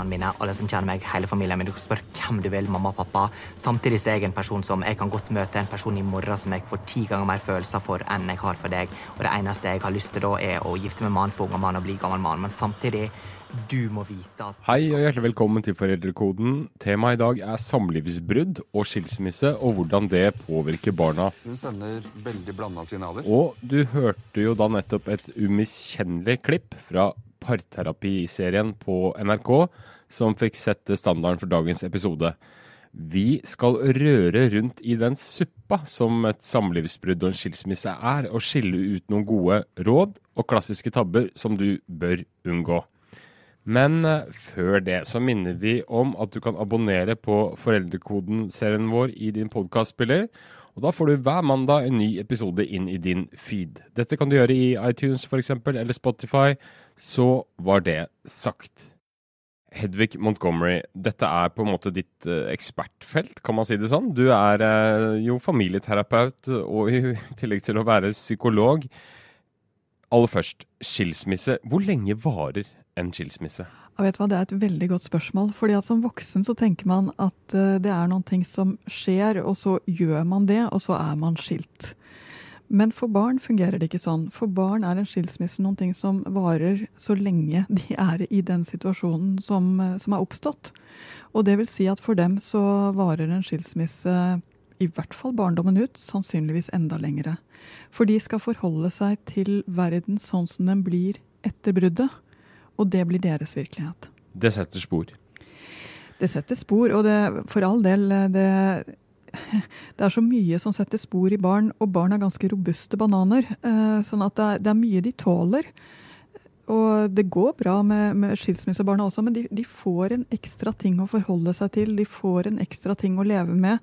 Vennene mine, alle som kjenner meg, hele familien min. Du kan spørre hvem du vil, mamma og pappa. Samtidig så er jeg en person som jeg kan godt møte en person i morgen som jeg får ti ganger mer følelser for enn jeg har for deg. Og det eneste jeg har lyst til da, er å gifte meg med mann, få unger mann og bli gammel mann. Men samtidig, du må vite at Hei og hjertelig velkommen til Foreldrekoden. Temaet i dag er samlivsbrudd og skilsmisse, og hvordan det påvirker barna. Hun sender veldig blanda signaler. Og du hørte jo da nettopp et umiskjennelig klipp fra parterapiserien på NRK, som fikk sette standarden for dagens episode. Vi skal røre rundt i den suppa som et samlivsbrudd og en skilsmisse er, og skille ut noen gode råd og klassiske tabber som du bør unngå. Men eh, før det så minner vi om at du kan abonnere på Foreldrekoden-serien vår i din podkastspiller. Og Da får du hver mandag en ny episode inn i din feed. Dette kan du gjøre i iTunes f.eks. eller Spotify. Så var det sagt. Hedvig Montgomery, dette er på en måte ditt eh, ekspertfelt, kan man si det sånn? Du er eh, jo familieterapeut og i tillegg til å være psykolog. Aller først, skilsmisse. Hvor lenge varer en skilsmisse? Jeg vet hva, Det er et veldig godt spørsmål. fordi at Som voksen så tenker man at uh, det er noen ting som skjer, og så gjør man det, og så er man skilt. Men for barn fungerer det ikke sånn. For barn er en skilsmisse noen ting som varer så lenge de er i den situasjonen som, uh, som er oppstått. Og det vil si at for dem så varer en skilsmisse i hvert fall barndommen ut, sannsynligvis enda lengre. For de skal forholde seg til verden sånn som den blir etter bruddet. Og det blir deres virkelighet. Det setter spor. Det setter spor, og det, for all del det, det er så mye som setter spor i barn, og barn er ganske robuste bananer. Eh, sånn at det er, det er mye de tåler. Og det går bra med, med skilsmissebarna også, men de, de, får en ekstra ting å forholde seg til. De får en ekstra ting å leve med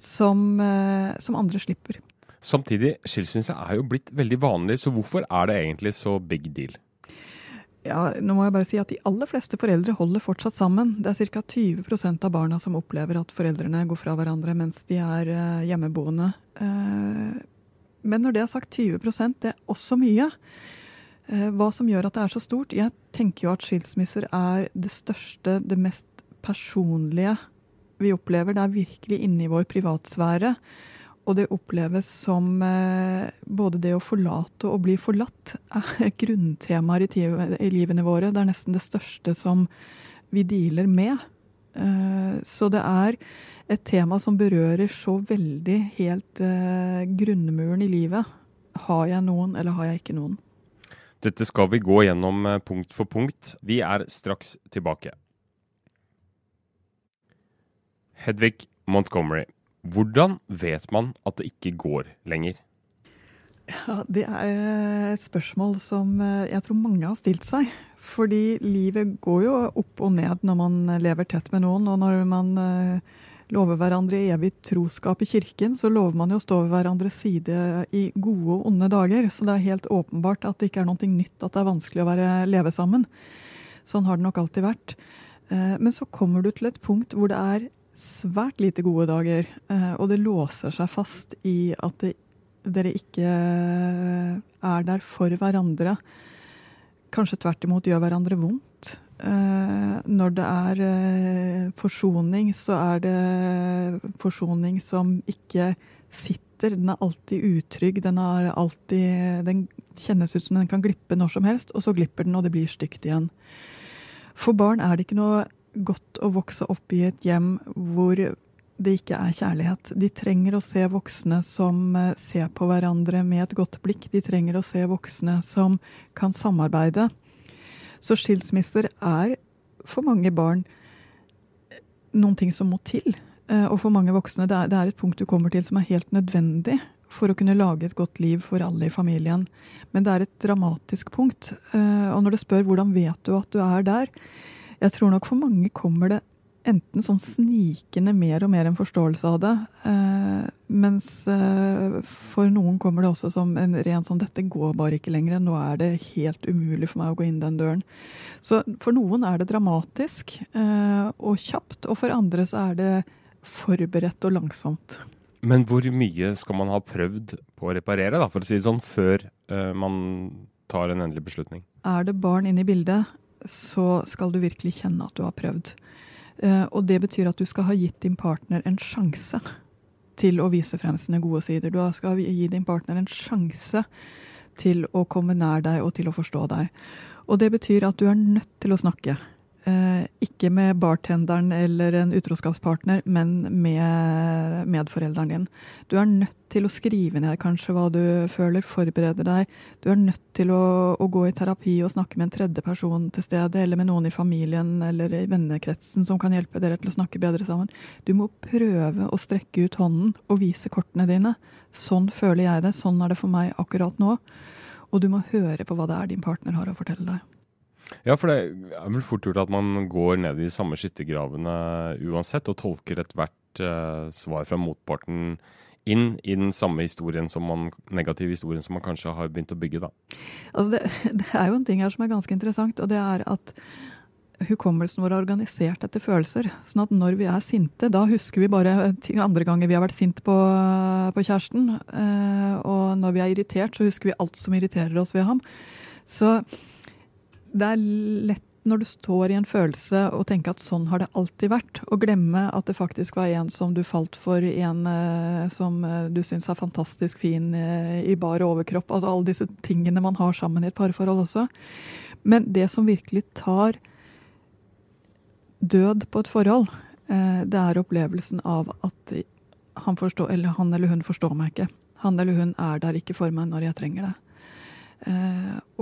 som, eh, som andre slipper. Samtidig, skilsmisse er jo blitt veldig vanlig, så hvorfor er det egentlig så big deal? Ja, nå må jeg bare si at De aller fleste foreldre holder fortsatt sammen. Det er ca. 20% av barna som opplever at foreldrene går fra hverandre mens de er uh, hjemmeboende. Uh, men når det er sagt 20% det er også mye. Uh, hva som gjør at det er så stort? Jeg tenker jo at skilsmisser er det største, det mest personlige vi opplever. Det er virkelig inni vår privatsfære. Og det oppleves som eh, både det å forlate og bli forlatt er grunntemaer i, i, livene våre. Det er nesten det største som vi dealer med. Eh, så det er et tema som berører så veldig helt eh, grunnmuren i livet. Har jeg noen, eller har jeg ikke noen? Dette skal vi gå gjennom punkt for punkt. Vi er straks tilbake. Hedvig Montgomery. Hvordan vet man at det ikke går lenger? Ja, Det er et spørsmål som eh, jeg tror mange har stilt seg. Fordi livet går jo opp og ned når man lever tett med noen. Og når man eh, lover hverandre evig troskap i kirken, så lover man jo å stå ved hverandres side i gode og onde dager. Så det er helt åpenbart at det ikke er noe nytt at det er vanskelig å være, leve sammen. Sånn har det nok alltid vært. Eh, men så kommer du til et punkt hvor det er svært lite gode dager. Eh, og det låser seg fast i at dere ikke er der for hverandre. Kanskje tvert imot gjør hverandre vondt. Eh, når det er eh, forsoning, så er det forsoning som ikke sitter. Den er alltid utrygg. Den, er alltid, den kjennes ut som den kan glippe når som helst, og så glipper den, og det blir stygt igjen. For barn er det ikke noe godt å vokse opp i et hjem hvor det ikke er kjærlighet. De trenger å se voksne som eh, ser på hverandre med et godt blikk. De trenger å se voksne som kan samarbeide. Så skilsmisser er for mange barn noen ting som må til. Eh, og for mange voksne det er, det er et punkt du kommer til som er helt nødvendig for å kunne lage et godt liv for alle i familien. Men det er et dramatisk punkt. Eh, og når du spør hvordan vet du at du er der, jeg tror nok for mange kommer det enten sånn snikende mer og mer en forståelse av det. Eh, mens eh, for noen kommer det også som en ren sånn 'dette går bare ikke lenger', nå er det helt umulig for meg å gå inn den døren. Så for noen er det dramatisk eh, og kjapt, og for andre så er det forberedt og langsomt. Men hvor mye skal man ha prøvd på å reparere, da, for å si det sånn, før eh, man tar en endelig beslutning? Er det barn inne i bildet, så skal du virkelig kjenne at du har prøvd. Eh, og det betyr at du skal ha gitt din partner en sjanse til å vise frem sine gode sider. Du skal gi din partner en sjanse til å komme nær deg og til å forstå deg. Og det betyr at du er nødt til å snakke. Ikke med bartenderen eller en utroskapspartner, men med medforelderen din. Du er nødt til å skrive ned kanskje hva du føler, forberede deg. Du er nødt til å, å, gå i terapi og snakke med en tredje person til stede, eller med noen i familien eller i vennekretsen som kan hjelpe dere til å snakke bedre sammen. Du må prøve å strekke ut hånden og vise kortene dine. Sånn føler jeg det, sånn er det for meg akkurat nå. Og du må høre på hva det er din partner har å fortelle deg. Ja, for det er vel fort gjort at man går ned i de samme skyttergravene uansett, og tolker ethvert uh, svar fra motparten inn i den samme historien som man, negative historien som man kanskje har begynt å bygge, da. Altså det, det, er jo en ting her som er ganske interessant, og det er at hukommelsen vår er organisert etter følelser. Sånn at når vi er sinte, da husker vi bare andre ganger vi har vært sint på, på kjæresten. Eh, og når vi er irritert, så husker vi alt som irriterer oss ved ham. Så det er lett når du står i en følelse og tenker at sånn har det alltid vært, og glemme at det faktisk var en som du falt for, en uh, som uh, du syns er fantastisk fin uh, i bar overkropp. Altså alle disse tingene man har sammen i et parforhold også. Men det som virkelig tar død på et forhold, det er opplevelsen av at han, forstår, eller han eller hun forstår meg ikke. Han eller hun er der ikke for meg når jeg trenger det.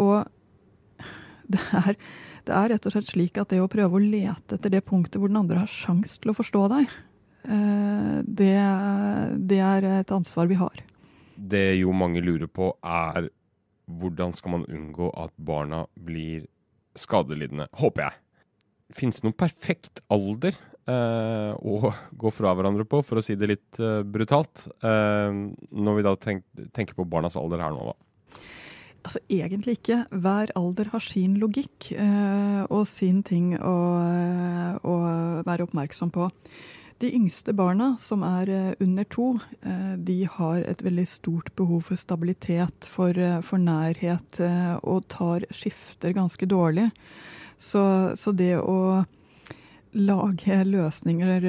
og det er, det er, rett og slett slik at det å prøve å lete etter det punktet hvor den andre har sjans til å forstå deg, eh, det, det er et ansvar vi har. Det jo mange lurer på, er hvordan skal man unngå at barna blir skadelidende, håper jeg. Fins det noen perfekt alder eh, å gå fra hverandre på, for å si det litt eh, brutalt? Eh, når vi da tenk, tenker på barnas alder her nå, da. Altså Egentlig ikke. Hver alder har sin logikk eh, og sin ting å, eh, å, være oppmerksom på. De yngste barna, som er eh, under to, eh, de har et veldig stort behov for stabilitet, for, eh, for nærhet, eh, og tar skifter ganske dårlig. Så, så det å lage løsninger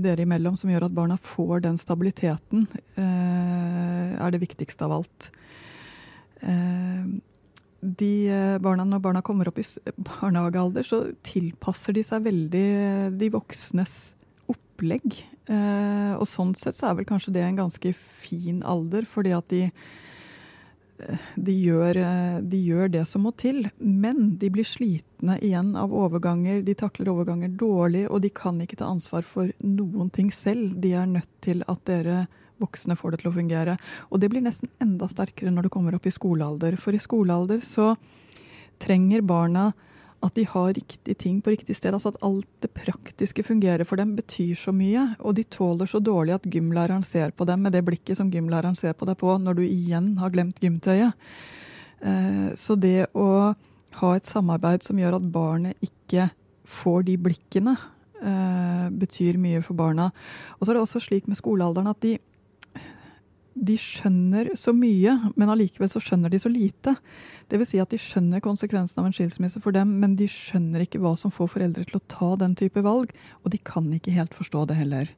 dere imellom som gjør at barna får den stabiliteten, er det viktigste av alt. Eh, de eh, barna, Når barna kommer opp i barnehagealder, så tilpasser de seg veldig de voksnes opplegg. Eh, og sånn sett så er vel kanskje det en ganske fin alder, fordi at de, de gjør, de gjør, det som må til. Men de blir slitne igjen av overganger. De takler overganger dårlig, og de kan ikke ta ansvar for noen ting selv. De er nødt til at dere voksne får det til å fungere. Og det blir nesten enda sterkere når du kommer opp i skolealder. For i skolealder så trenger barna at de har riktig ting på riktig sted. Altså at alt det praktiske fungerer for dem, betyr så mye. Og de tåler så dårlig at gymlæreren ser på dem med det blikket som gymlæreren ser på deg på når du igjen har glemt gymtøyet. Eh, så det å ha et samarbeid som gjør at barnet ikke får de blikkene, eh, betyr mye for barna. Og så er det også slik med skolealderen at de de skjønner så mye, men allikevel så skjønner de så lite. Vil si at de skjønner konsekvensen av en skilsmisse for dem, men de skjønner ikke hva som får foreldre til å ta den type valg, og de kan ikke helt forstå det heller.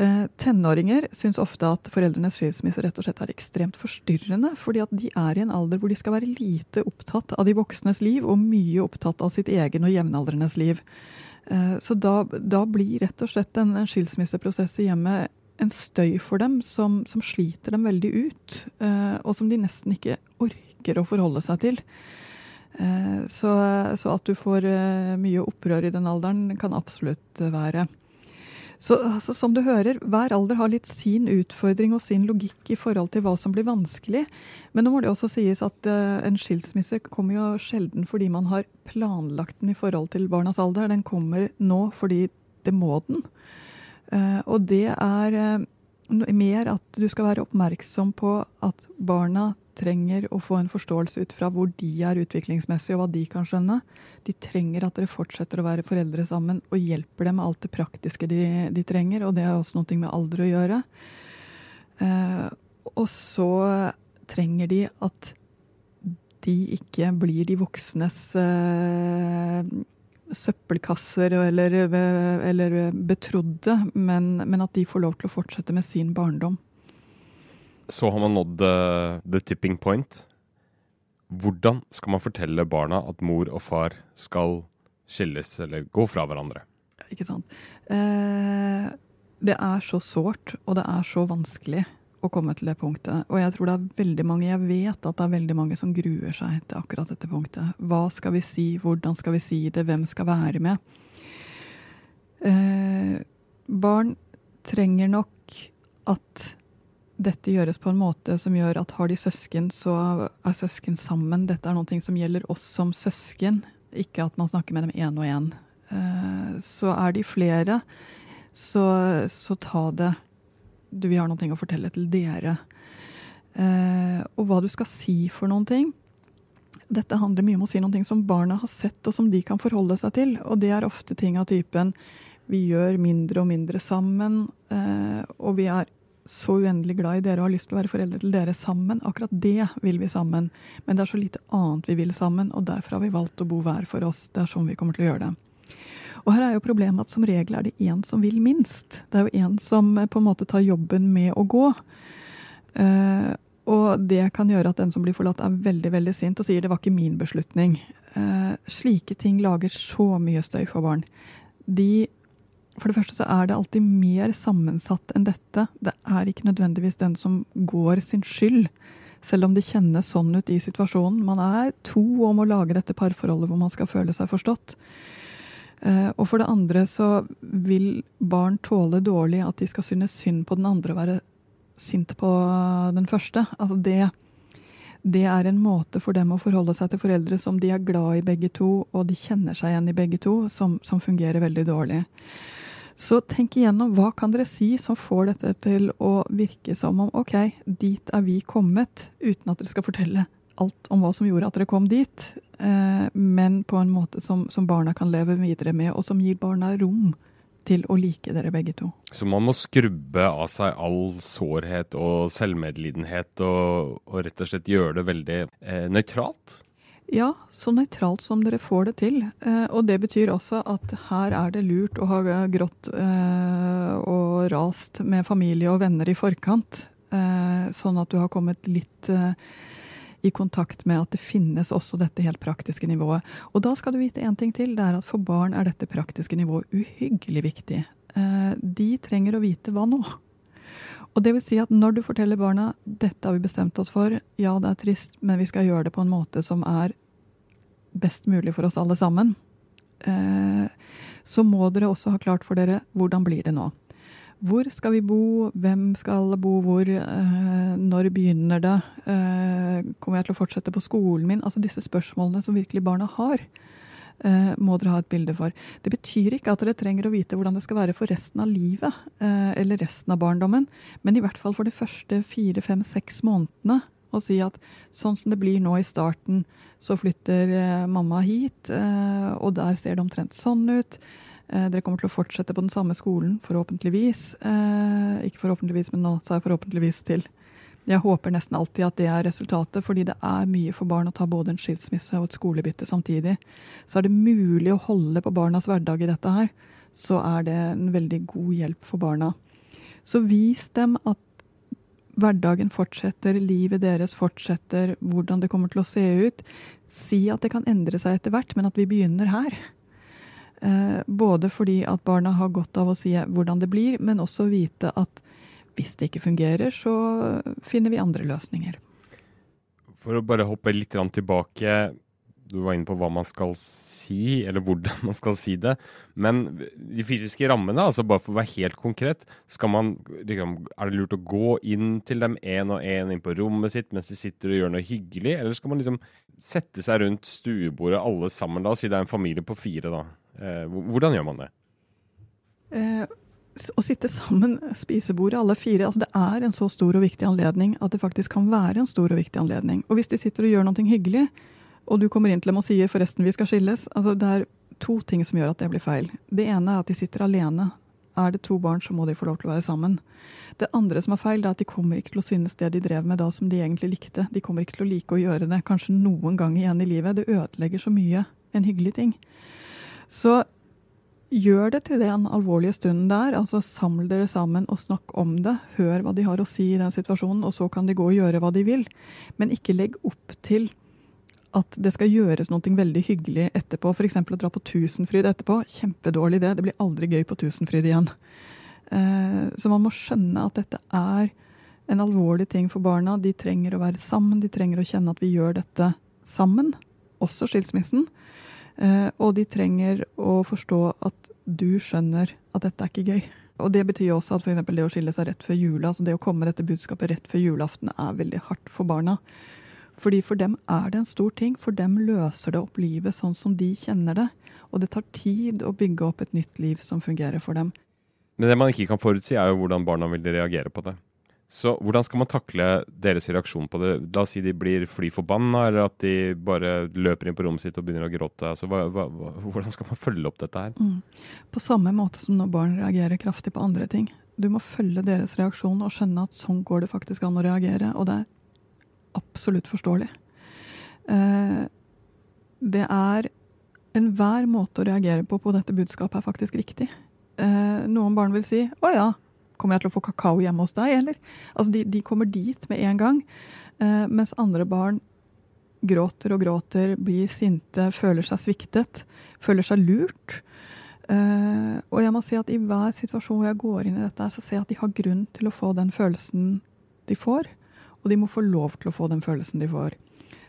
Eh, tenåringer syns ofte at foreldrenes skilsmisse rett og slett er ekstremt forstyrrende, fordi at de er i en alder hvor de skal være lite opptatt av de voksnes liv, og mye opptatt av sitt egen og jevnaldrendes liv. Eh, så da, da, blir rett og slett en skilsmisseprosess i hjemmet en støy for dem som, som sliter dem veldig ut, uh, og som de nesten ikke orker å forholde seg til. Uh, så, så, at du får uh, mye opprør i den alderen, kan absolutt være. Så altså, som du hører, hver alder har litt sin utfordring og sin logikk i forhold til hva som blir vanskelig. Men nå må det også sies at en skilsmisse kommer jo sjelden fordi man har planlagt den i forhold til barnas alder. Den kommer nå fordi det må den. Uh, og det er uh, mer at du skal være oppmerksom på at barna trenger å få en forståelse ut fra hvor de er utviklingsmessig, og hva de kan skjønne. De trenger at dere fortsetter å være foreldre sammen og hjelper dem med alt det praktiske de, de trenger. Og det har også noe med alder å gjøre. Uh, og så trenger de at de ikke blir de voksnes søppelkasser eller, eller betrodde, men, men, at de får lov til å fortsette med sin barndom. Så har man nådd uh, the tipping point. Hvordan skal man fortelle barna at mor og far skal skilles eller gå fra hverandre? Ikke sant. Eh, det er så sårt, og det er så vanskelig å komme til det punktet. Og jeg tror det er veldig mange, jeg vet at det er veldig mange som gruer seg til akkurat dette punktet. Hva skal vi si, hvordan skal vi si det, hvem skal være med? Eh, barn trenger nok at dette gjøres på en måte som gjør at har de søsken, så er søsken sammen. Dette er noe som gjelder oss som søsken, ikke at man snakker med dem én og én. Eh, så er de flere, så, så ta det du, vi har noe å fortelle til dere. Eh, og hva du skal si for noen ting. Dette handler mye om å si noen ting som barna har sett, og som de kan forholde seg til. Og det er ofte ting av typen vi gjør mindre og mindre sammen, eh, og vi er så uendelig glad i dere og har lyst til å være foreldre til dere sammen. Akkurat det vil vi sammen. Men det er så lite annet vi vil sammen, og derfor har vi valgt å bo hver for oss. Det er sånn vi kommer til å gjøre det. Og her er jo problemet at som regel er det én som vil minst. Det er jo én som eh, på en måte tar jobben med å gå. Uh, og det kan gjøre at den som blir forlatt, er veldig veldig sint og sier det var ikke min beslutning. Uh, slike ting lager så mye støy for barn. De for det første så er det alltid mer sammensatt enn dette. Det er ikke nødvendigvis den som går sin skyld, selv om det kjennes sånn ut i situasjonen. Man er to om å lage dette parforholdet hvor man skal føle seg forstått. Uh, og for det andre så vil barn tåle dårlig at de skal synes synd på den andre og være sint på den første. Altså det, det er en måte for dem å forholde seg til foreldre som de er glad i begge to, og de kjenner seg igjen i begge to, som, som fungerer veldig dårlig. Så tenk igjennom hva kan dere si som får dette til å virke som om ok, dit er vi kommet, uten at dere skal fortelle alt om hva som gjorde at dere kom dit, eh, men på en måte som, som, barna kan leve videre med, og som gir barna rom til å like dere begge to. Så man må skrubbe av seg all sårhet og selvmedlidenhet, og, og rett og slett gjøre det veldig eh, nøytralt? Ja, så nøytralt som dere får det til. Eh, og det betyr også at her er det lurt å ha grått eh, og rast med familie og venner i forkant. Eh, sånn at du har kommet litt eh, i kontakt med at det finnes også dette helt praktiske nivået. Og da skal du vite én ting til. Det er at for barn er dette praktiske nivået uhyggelig viktig. Eh, de trenger å vite hva nå. Og det vil si at når du forteller barna dette har vi bestemt oss for, ja det er trist, men vi skal gjøre det på en måte som er best mulig for oss alle sammen, eh, så må dere også ha klart for dere hvordan blir det nå. Hvor skal vi bo? Hvem skal bo hvor? Eh, når begynner det? Eh, kommer jeg til å fortsette på skolen min? Altså disse spørsmålene som virkelig barna har, eh, må dere ha et bilde for. Det betyr ikke at dere trenger å vite hvordan det skal være for resten av livet eller resten av barndommen, men i hvert fall for de første fire, fem, seks månedene. Og si at sånn som det blir nå i starten, så flytter mamma hit, og der ser det omtrent sånn ut. Eh, dere kommer til å fortsette på den samme skolen, forhåpentligvis. Eh, ikke forhåpentligvis, men nå sa jeg forhåpentligvis til. Jeg håper nesten alltid at det er resultatet, fordi det er mye for barn å ta både en skilsmisse og et skolebytte samtidig. Så er det mulig å holde på barnas hverdag i dette her, så er det en veldig god hjelp for barna. Så vis dem at hverdagen fortsetter, livet deres fortsetter, hvordan det kommer til å se ut. Si at det kan endre seg etter hvert, men at vi begynner her. Eh, både fordi at barna har godt av å si hvordan det blir, men også vite at hvis det ikke fungerer, så finner vi andre løsninger. For å bare hoppe litt tilbake. Du var inne på hva man skal si, eller hvordan man skal si det. Men de fysiske rammene, altså bare for å være helt konkret, man, liksom, er det lurt å gå inn til dem én og én inn på rommet sitt mens de sitter og gjør noe hyggelig, eller skal man liksom sette seg rundt stuebordet alle sammen da, og si det er en familie på fire, da? Eh, hvordan gjør man det? Eh, å sitte sammen, spisebordet, alle fire, altså det er en så stor og viktig anledning at det faktisk kan være en stor og viktig anledning. Og hvis de sitter og gjør noe hyggelig, og du kommer inn til dem og sier 'forresten, vi skal skilles', altså det er to ting som gjør at det blir feil. Det ene er at de sitter alene. Er det to barn, så må de få lov til å være sammen. Det andre som er feil, er at de kommer ikke til å synes det de drev med da som de egentlig likte. De kommer ikke til å like å gjøre det, kanskje noen gang igjen i livet. Det ødelegger så mye en hyggelig ting. Så gjør det til den alvorlige stunden der. altså Saml dere sammen og snakk om det. Hør hva de har å si i den situasjonen, og så kan de gå og gjøre hva de vil. Men ikke legg opp til at det skal gjøres noe veldig hyggelig etterpå. F.eks. å dra på Tusenfryd etterpå. Kjempedårlig idé. Det blir aldri gøy på Tusenfryd igjen. Eh, så man må skjønne at dette er en alvorlig ting for barna. De trenger å være sammen, de trenger å kjenne at vi gjør dette sammen. Også skilsmissen. Eh, og de trenger å forstå at du skjønner at dette er ikke gøy. Og Det betyr også at for det å skille seg rett før jula, altså det å komme med dette budskapet rett før julaften, er veldig hardt for barna. Fordi For dem er det en stor ting. For dem løser det opp livet sånn som de kjenner det. Og det tar tid å bygge opp et nytt liv som fungerer for dem. Men det man ikke kan forutsi, er jo hvordan barna vil reagere på det. Så hvordan skal man takle deres reaksjon på det? La oss si de blir fly forbanna, eller at de bare løper inn på rommet sitt og begynner å gråte. Altså, hva, hva, hvordan skal man følge opp dette her? Mm. På samme måte som når barn reagerer kraftig på andre ting. Du må følge deres reaksjon og skjønne at sånn går det faktisk an å reagere. Og det er absolutt forståelig. Eh, det er Enhver måte å reagere på på dette budskapet er faktisk riktig. Eh, noen barn vil si 'Å ja, Kommer jeg til å få kakao hjemme hos deg, eller? Altså, de, de kommer dit med en gang. Eh, mens andre barn gråter og gråter, blir sinte, føler seg sviktet, føler seg lurt. Eh, og jeg må si at i hver situasjon hvor jeg går inn i dette, så ser jeg at de har grunn til å få den følelsen de får. Og de må få lov til å få den følelsen de får.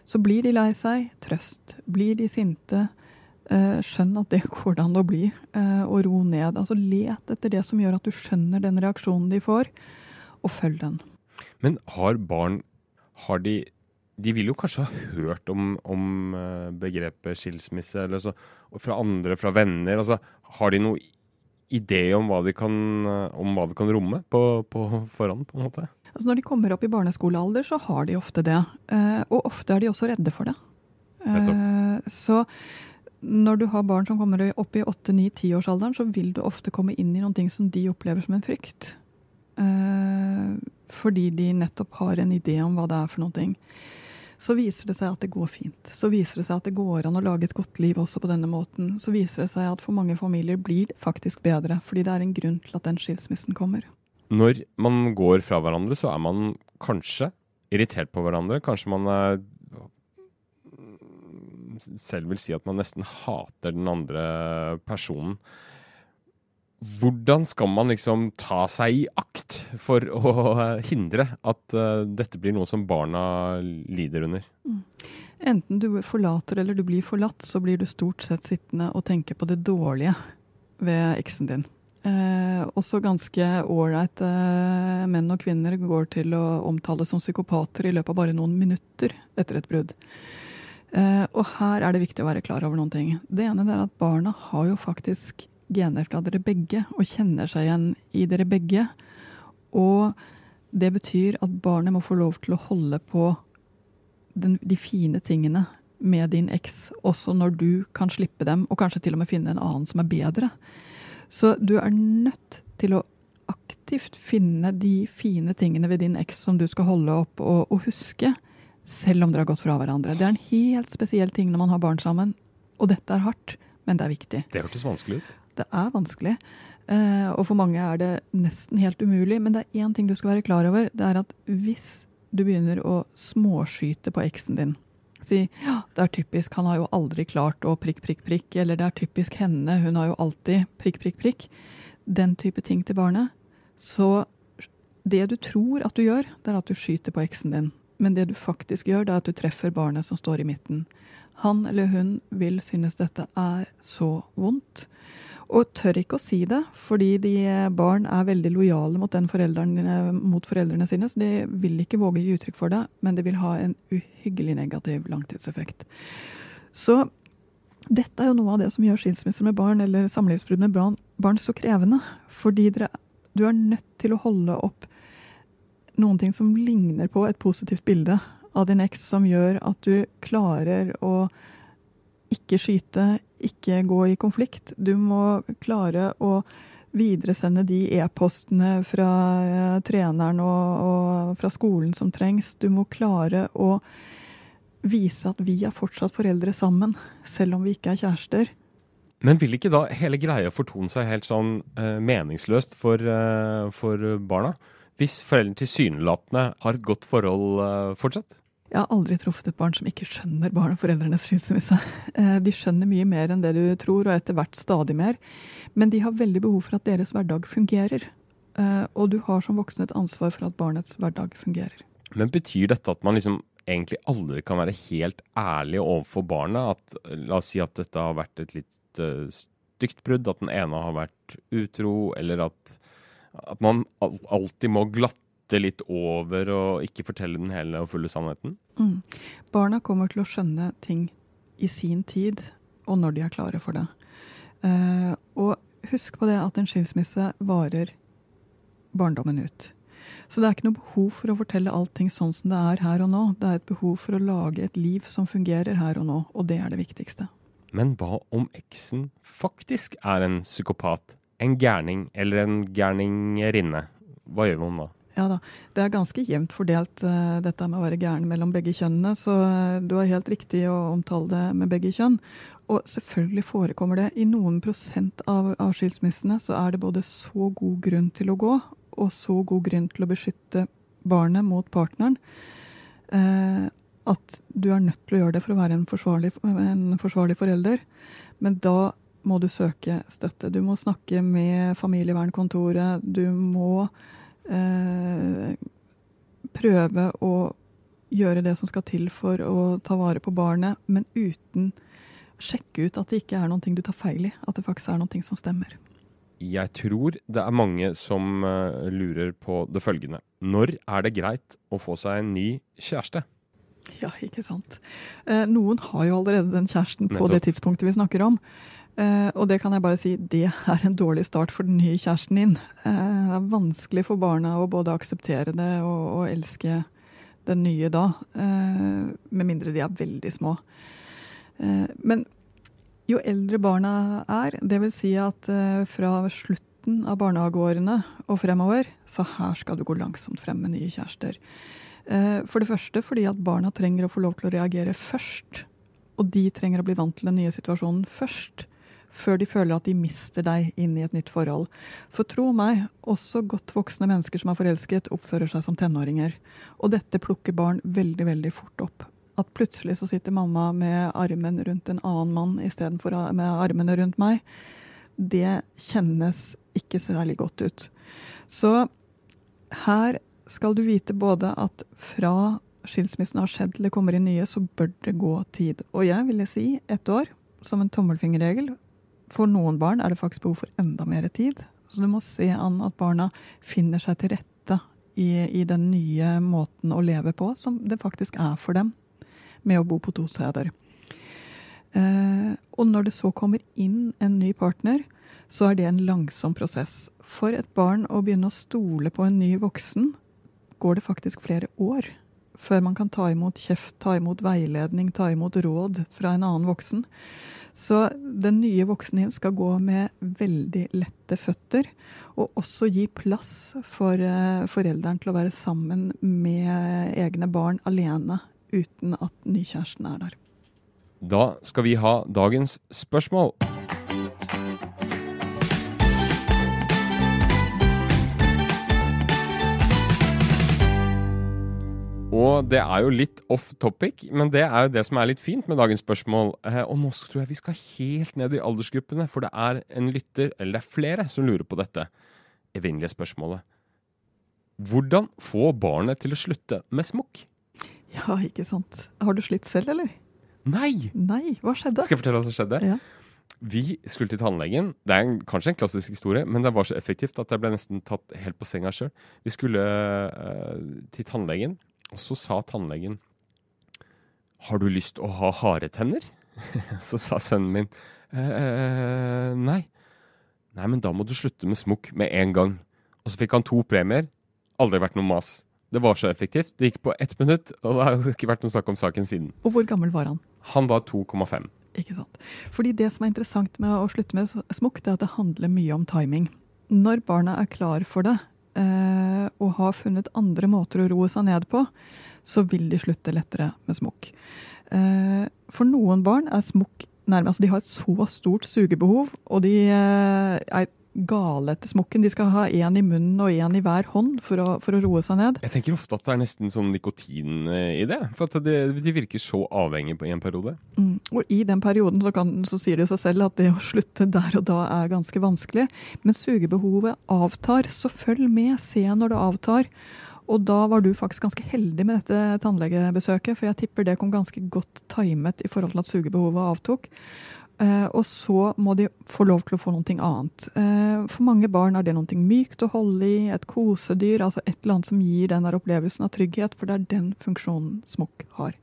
Så blir de lei seg, trøst. Blir de sinte, skjønn at det går det an å bli, eh, og ro ned. Altså Let etter det som gjør at du skjønner den reaksjonen de får, og følg den. Men har barn har de De vil jo kanskje ha hørt om, om eh, begrepet skilsmisse eller så, fra andre, fra venner. altså Har de noen idé om hva de kan, det kan romme på, på forhånd, på en måte? Altså Når de kommer opp i barneskolealder, så har de ofte det. Og ofte er de også redde for det. Så når du har barn som kommer opp i 8-9-10-årsalderen, så vil du ofte komme inn i noen ting som de opplever som en frykt. Eh, fordi de nettopp har en idé om hva det er for noe. Så viser det seg at det går fint. Så viser det seg at det går an å lage et godt liv også på denne måten. Så viser det seg at for mange familier blir det faktisk bedre, fordi det er en grunn til at den skilsmissen kommer. Når man går fra hverandre, så er man kanskje irritert på hverandre. Kanskje man er selv vil si at man nesten hater den andre personen. Hvordan skal man liksom ta seg i akt for å hindre at uh, dette blir noe som barna lider under? Mm. Enten du forlater eller du blir forlatt, så blir du stort sett sittende og tenke på det dårlige ved eksen din. Eh, også ganske ålreit eh, menn og kvinner går til å omtale som psykopater i løpet av bare noen minutter etter et brudd. Uh, og her er det viktig å være klar over noen ting. Det ene er at barna har jo faktisk gener fra dere begge og kjenner seg igjen i dere begge. Og det betyr at barnet må få lov til å holde på den, de fine tingene med din eks, også når du kan slippe dem, og kanskje til og med finne en annen som er bedre. Så du er nødt til å aktivt finne de fine tingene ved din eks som du skal holde opp og, og, huske, selv om dere har gått fra hverandre. Det er en helt spesiell ting når man har barn sammen. Og dette er hardt, men det er viktig. Det hørtes vanskelig ut. Det er vanskelig. Uh, og for mange er det nesten helt umulig. Men det er én ting du skal være klar over. Det er at hvis du begynner å småskyte på eksen din Si ja, det er typisk, han har jo aldri klart å prikk, prikk, prikk. Eller det er typisk henne, hun har jo alltid prikk, prikk, prikk. Den type ting til barnet så det du tror at du gjør, det er at du skyter på eksen din. Men det du faktisk gjør, det er at du treffer barnet som står i midten. Han eller hun vil synes dette er så vondt. Og tør ikke å si det, fordi de barn er veldig lojale mot, foreldrene, mot foreldrene sine. Så de vil ikke våge å gi uttrykk for det, men det vil ha en uhyggelig negativ langtidseffekt. Så dette er jo noe av det som gjør skilsmisser med barn eller samlivsbrudd med barn, barn så krevende. Fordi dere du er nødt til å holde opp noen ting som ligner på et positivt bilde av din eks, som gjør at du klarer å ikke skyte, ikke gå i konflikt. Du må klare å videresende de e-postene fra uh, treneren og, og, fra skolen som trengs. Du må klare å vise at vi er fortsatt foreldre sammen, selv om vi ikke er kjærester. Men vil ikke da hele greia fortone seg helt sånn uh, meningsløst for, uh, for, barna? Hvis foreldrene tilsynelatende har et godt forhold uh, fortsatt? Jeg har aldri truffet et barn som ikke skjønner barn og foreldrenes skilsmisse. De skjønner mye mer enn det du tror, og etter hvert stadig mer. Men de har veldig behov for at deres hverdag fungerer. Og du har som voksen et ansvar for at barnets hverdag fungerer. Men betyr dette at man liksom egentlig aldri kan være helt ærlig overfor barnet? At, la oss si at dette har vært et litt stygt brudd, at den ene har vært utro, eller at, at man alltid må glatte litt over og ikke fortelle den hele og fulle sannheten? Mm. Barna kommer til å skjønne ting i sin tid, og når de er klare for det. Uh, og husk på det at en skilsmisse varer barndommen ut. Så det er ikke noe behov for å fortelle allting sånn som det er her og nå. Det er et behov for å lage et liv som fungerer her og nå, og det er det viktigste. Men hva om eksen faktisk er en psykopat, en gærning eller en gærningerinne? Hva gjør man da? Ja da, Det er ganske jevnt fordelt uh, dette med å være gæren mellom begge kjønnene. Så uh, du har helt riktig å omtale det med begge kjønn. Og selvfølgelig forekommer det. I noen prosent av, av skilsmissene så er det både så god grunn til å gå, og så god grunn til å beskytte barnet mot partneren. Uh, at du er nødt til å gjøre det for å være en forsvarlig, en forsvarlig forelder. Men da må du søke støtte. Du må snakke med familievernkontoret. Du må eh, prøve å gjøre det som skal til for å ta vare på barnet, men uten sjekke ut at det ikke er noe du tar feil i. At det faktisk er noe som stemmer. Jeg tror det er mange som uh, lurer på det følgende. Når er det greit å få seg en ny kjæreste? Ja, ikke sant. Eh, noen har jo allerede den kjæresten på Nettopp. det tidspunktet vi snakker om. Eh, og det kan jeg bare si, det er en dårlig start for den nye kjæresten din. Eh, det er vanskelig for barna å både akseptere det og, og elske den nye da. Eh, med mindre de er veldig små. Men jo eldre barna er, dvs. Si at fra slutten av barnehageårene og fremover, så her skal du gå langsomt frem med nye kjærester. For det første fordi at barna trenger å få lov til å reagere først. Og de trenger å bli vant til den nye situasjonen først. Før de føler at de mister deg inn i et nytt forhold. For tro meg, også godt voksne mennesker som er forelsket, oppfører seg som tenåringer. Og dette plukker barn veldig, veldig fort opp. At plutselig så sitter mamma med armen rundt en annen mann istedenfor med armene rundt meg, det kjennes ikke særlig godt ut. Så her skal du vite både at fra skilsmissen har skjedd det kommer inn nye, så bør det gå tid. Og jeg ville si ett år, som en tommelfingerregel. For noen barn er det faktisk behov for enda mer tid. Så du må se an at barna finner seg til rette i, i den nye måten å leve på, som det faktisk er for dem, med å bo på to steder. Eh, og når det så kommer inn en ny partner, så er det en langsom prosess. For et barn å begynne å stole på en ny voksen går det faktisk flere år før man kan ta imot kjeft, ta imot veiledning, ta imot råd fra en annen voksen. Så den nye voksne skal gå med veldig lette føtter, og også gi plass for uh, forelderen til å være sammen med egne barn alene, uten at nykjæresten er der. Da skal vi ha dagens spørsmål. Og det er jo litt off topic, men det er jo det som er litt fint med dagens spørsmål. Eh, og nå tror jeg vi skal helt ned i aldersgruppene, for det er en lytter, eller det er flere, som lurer på dette evinnelige spørsmålet. Hvordan få barnet til å slutte med smokk? Ja, ikke sant. Har du slitt selv, eller? Nei! Nei, hva skjedde? Skal jeg fortelle hva som skjedde? Ja. Vi skulle til tannlegen. Det er en, kanskje en klassisk historie, men det var så effektivt at jeg ble nesten tatt helt på senga sjøl. Vi skulle uh, til tannlegen. Og så sa tannlegen Har du lyst å ha harde tenner? så sa sønnen min eh, nei. Nei, men da må du slutte med smokk med en gang. Og så fikk han to premier. Aldri vært noe mas. Det var så effektivt. Det gikk på ett minutt, og det har jo ikke vært noe snakk om saken siden. Og hvor gammel var han? Han var 2,5. Ikke sant. Fordi det som er interessant med å slutte med smokk, det er at det handler mye om timing. Når barna er klar for det, og har funnet andre måter å roe seg ned på, så vil de slutte lettere med smokk. Eh, for noen barn er smokk nærmest altså De har et så stort sugebehov, og de eh, er gale etter smokken. De skal ha én i munnen og én i hver hånd for å, for å, roe seg ned. Jeg tenker ofte at det er nesten som nikotin i det. For at det, de virker så avhengige på en periode. Mm. Og i den perioden så, kan, så sier det seg selv at det å slutte der og da er ganske vanskelig. Men sugebehovet avtar, så følg med. Se når det avtar. Og da var du faktisk ganske heldig med dette tannlegebesøket, for jeg tipper det kom ganske godt timet i forhold til at sugebehovet avtok. Uh, og så må de få lov til å få noe annet. Uh, for mange barn er det noe mykt å holde i, et kosedyr, altså et eller annet som gir den der opplevelsen av trygghet, for det er den funksjonen smokk har.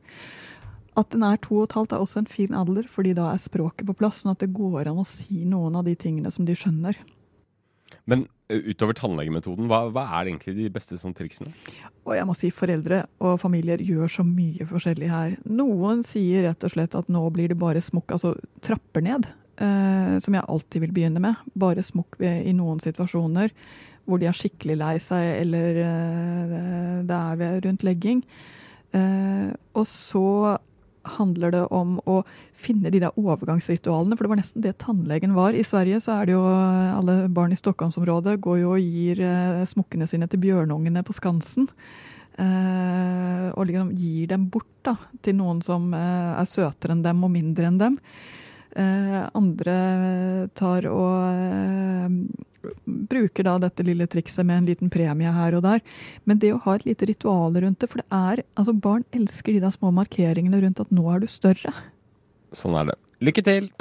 At den er to og et halvt er også en fin alder, fordi da er språket på plass, sånn at det går an å si noen av de tingene som de skjønner. Men utover tannlegemetoden, hva, hva, er egentlig de beste sånn triksene? Og jeg må si Foreldre og familier gjør så mye forskjellig her. Noen sier rett og slett at nå blir det bare smokk, altså trapper ned. Eh, som jeg alltid vil begynne med. Bare smokk i noen situasjoner hvor de er skikkelig lei seg, eller eh, det er rundt legging. Eh, og så handler det om å finne de der overgangsritualene, for det var nesten det tannlegen var. I Sverige så er det jo alle barn i Stockholmsområdet går jo og gir eh, smokkene sine til bjørnungene på Skansen. Eh, og liksom gir dem bort da, til noen som eh, er søtere enn dem og mindre enn dem. Eh, andre tar og eh, bruker da dette lille trikset med en liten premie her og der. Men det å ha et lite ritual rundt det, for det er altså barn elsker de der små markeringene rundt at nå er du større. Sånn er det. Lykke til!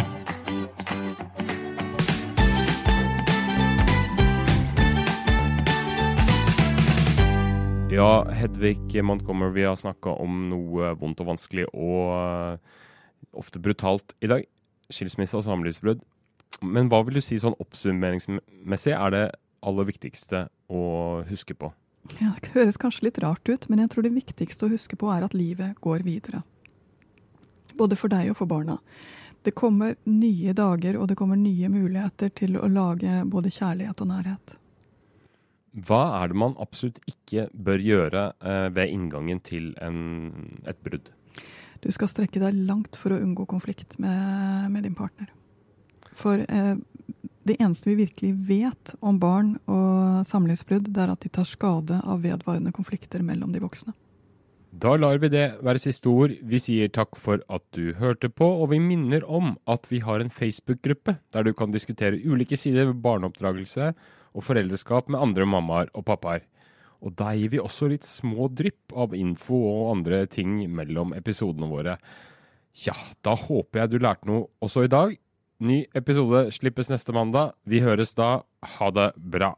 Ja, Hedvig Montgomery, vi har snakka om noe vondt og vanskelig og eh, ofte brutalt i dag. Skilsmisse og samlivsbrudd. Men hva vil du si sånn oppsummeringsmessig er det aller viktigste å huske på? Ja, det høres kanskje litt rart ut, men jeg tror det viktigste å huske på er at livet går videre. Både for deg og for barna. Det kommer nye dager, og det kommer nye muligheter til å lage både kjærlighet og nærhet. Hva er det man absolutt ikke bør gjøre eh, ved inngangen til en, et brudd? Du skal strekke deg langt for å unngå konflikt med, med din partner. For eh, det eneste vi virkelig vet om barn og samlivsbrudd, det er at de tar skade av vedvarende konflikter mellom de voksne. Da lar vi det være siste ord. Vi sier takk for at du hørte på, og vi minner om at vi har en Facebook-gruppe der du kan diskutere ulike sider ved barneoppdragelse og foreldreskap med andre mammaer og pappaer. Og da gir vi også litt små drypp av info og andre ting mellom episodene våre. Ja, da håper jeg du lærte noe også i dag. Ny episode slippes neste mandag. Vi høres da. Ha det bra.